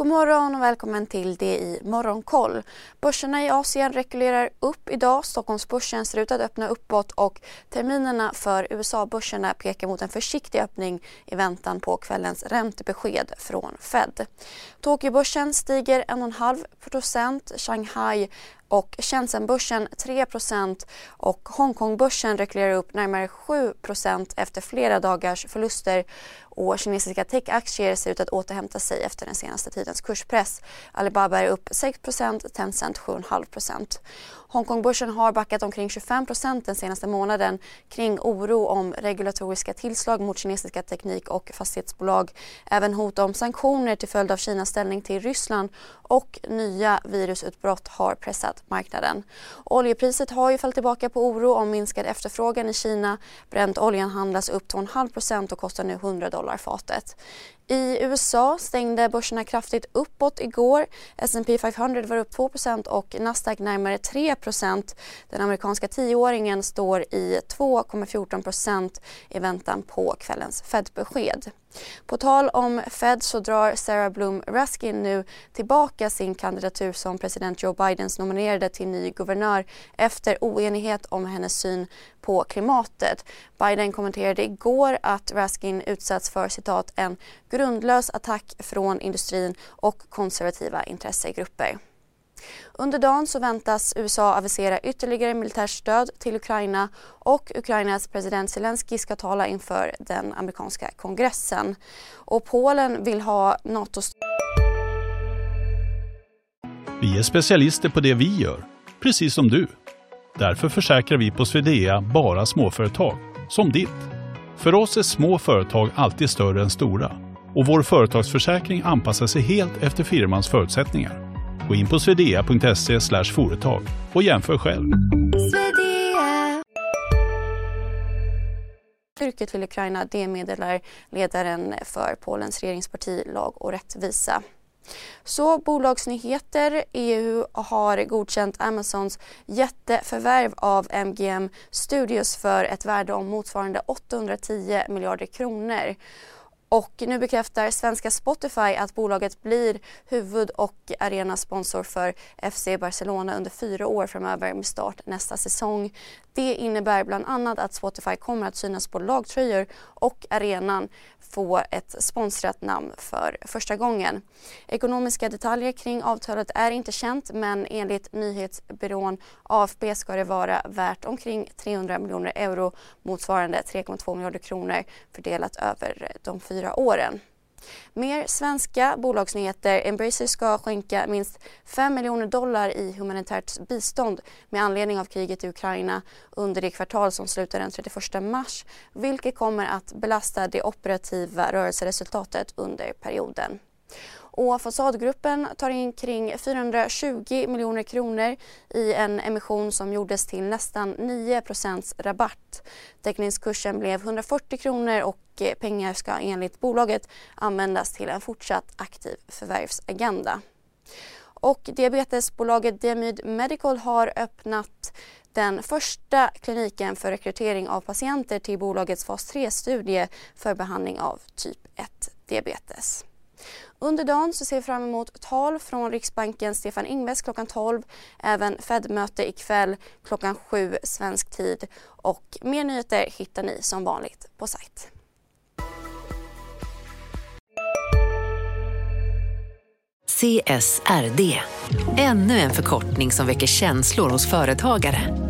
God morgon och välkommen till det i Morgonkoll. Börserna i Asien rekylerar upp idag. Stockholmsbörsen ser ut att öppna uppåt och terminerna för USA-börserna pekar mot en försiktig öppning i väntan på kvällens räntebesked från Fed. Tokyobörsen stiger 1,5% Shanghai och Shenzhenbörsen 3% och Hongkongbörsen rekylerar upp närmare 7% efter flera dagars förluster. Och kinesiska techaktier ser ut att återhämta sig efter den senaste tidens kurspress. Alibaba är upp 6% Tencent 7,5 Hongkongbörsen har backat omkring 25% den senaste månaden kring oro om regulatoriska tillslag mot kinesiska teknik och fastighetsbolag. Även hot om sanktioner till följd av Kinas ställning till Ryssland och nya virusutbrott har pressat marknaden. Oljepriset har ju fallit tillbaka på oro om minskad efterfrågan i Kina. Bräntoljan handlas upp 2,5% och kostar nu 100 dollar fatet. I USA stängde börserna kraftigt uppåt igår. S&P 500 var upp 2 och Nasdaq närmare 3% Den amerikanska tioåringen står i 2,14% i väntan på kvällens Fed-besked. På tal om Fed så drar Sarah Bloom Raskin nu tillbaka sin kandidatur som president Joe Bidens nominerade till ny guvernör efter oenighet om hennes syn på klimatet. Biden kommenterade igår att Raskin utsatts för citat en grundlös attack från industrin och konservativa intressegrupper. Under dagen så väntas USA avisera ytterligare militärt stöd till Ukraina och Ukrainas president Zelensky ska tala inför den amerikanska kongressen. Och Polen vill ha NATO... Vi är specialister på det vi gör, precis som du. Därför försäkrar vi på Swedea bara småföretag, som ditt. För oss är små företag alltid större än stora och vår företagsförsäkring anpassar sig helt efter firmans förutsättningar. Gå in på swedea.se företag och jämför själv. Styrke till Ukraina, det meddelar ledaren för Polens regeringsparti Lag och rättvisa. Så bolagsnyheter. EU har godkänt Amazons jätteförvärv av MGM Studios för ett värde om motsvarande 810 miljarder kronor. Och nu bekräftar svenska Spotify att bolaget blir huvud och arenasponsor för FC Barcelona under fyra år framöver med start nästa säsong. Det innebär bland annat att Spotify kommer att synas på lagtröjor och arenan få ett sponsrat namn för första gången. Ekonomiska detaljer kring avtalet är inte känt men enligt nyhetsbyrån AFP ska det vara värt omkring 300 miljoner euro motsvarande 3,2 miljarder kronor fördelat över de fyra fyra åren. Mer svenska bolagsnyheter. Embracer ska skänka minst 5 miljoner dollar i humanitärt bistånd med anledning av kriget i Ukraina under det kvartal som slutar den 31 mars vilket kommer att belasta det operativa rörelseresultatet under perioden. Och Fasadgruppen tar in kring 420 miljoner kronor i en emission som gjordes till nästan 9% rabatt. Teckningskursen blev 140 kronor och pengar ska enligt bolaget användas till en fortsatt aktiv förvärvsagenda. Och diabetesbolaget Diamyd Medical har öppnat den första kliniken för rekrytering av patienter till bolagets fas 3-studie för behandling av typ 1-diabetes. Under dagen så ser vi fram emot tal från Riksbanken Stefan Ingves klockan 12. Även Fed-möte ikväll klockan 7 svensk tid. Och mer nyheter hittar ni som vanligt på sajt. CSRD, ännu en förkortning som väcker känslor hos företagare.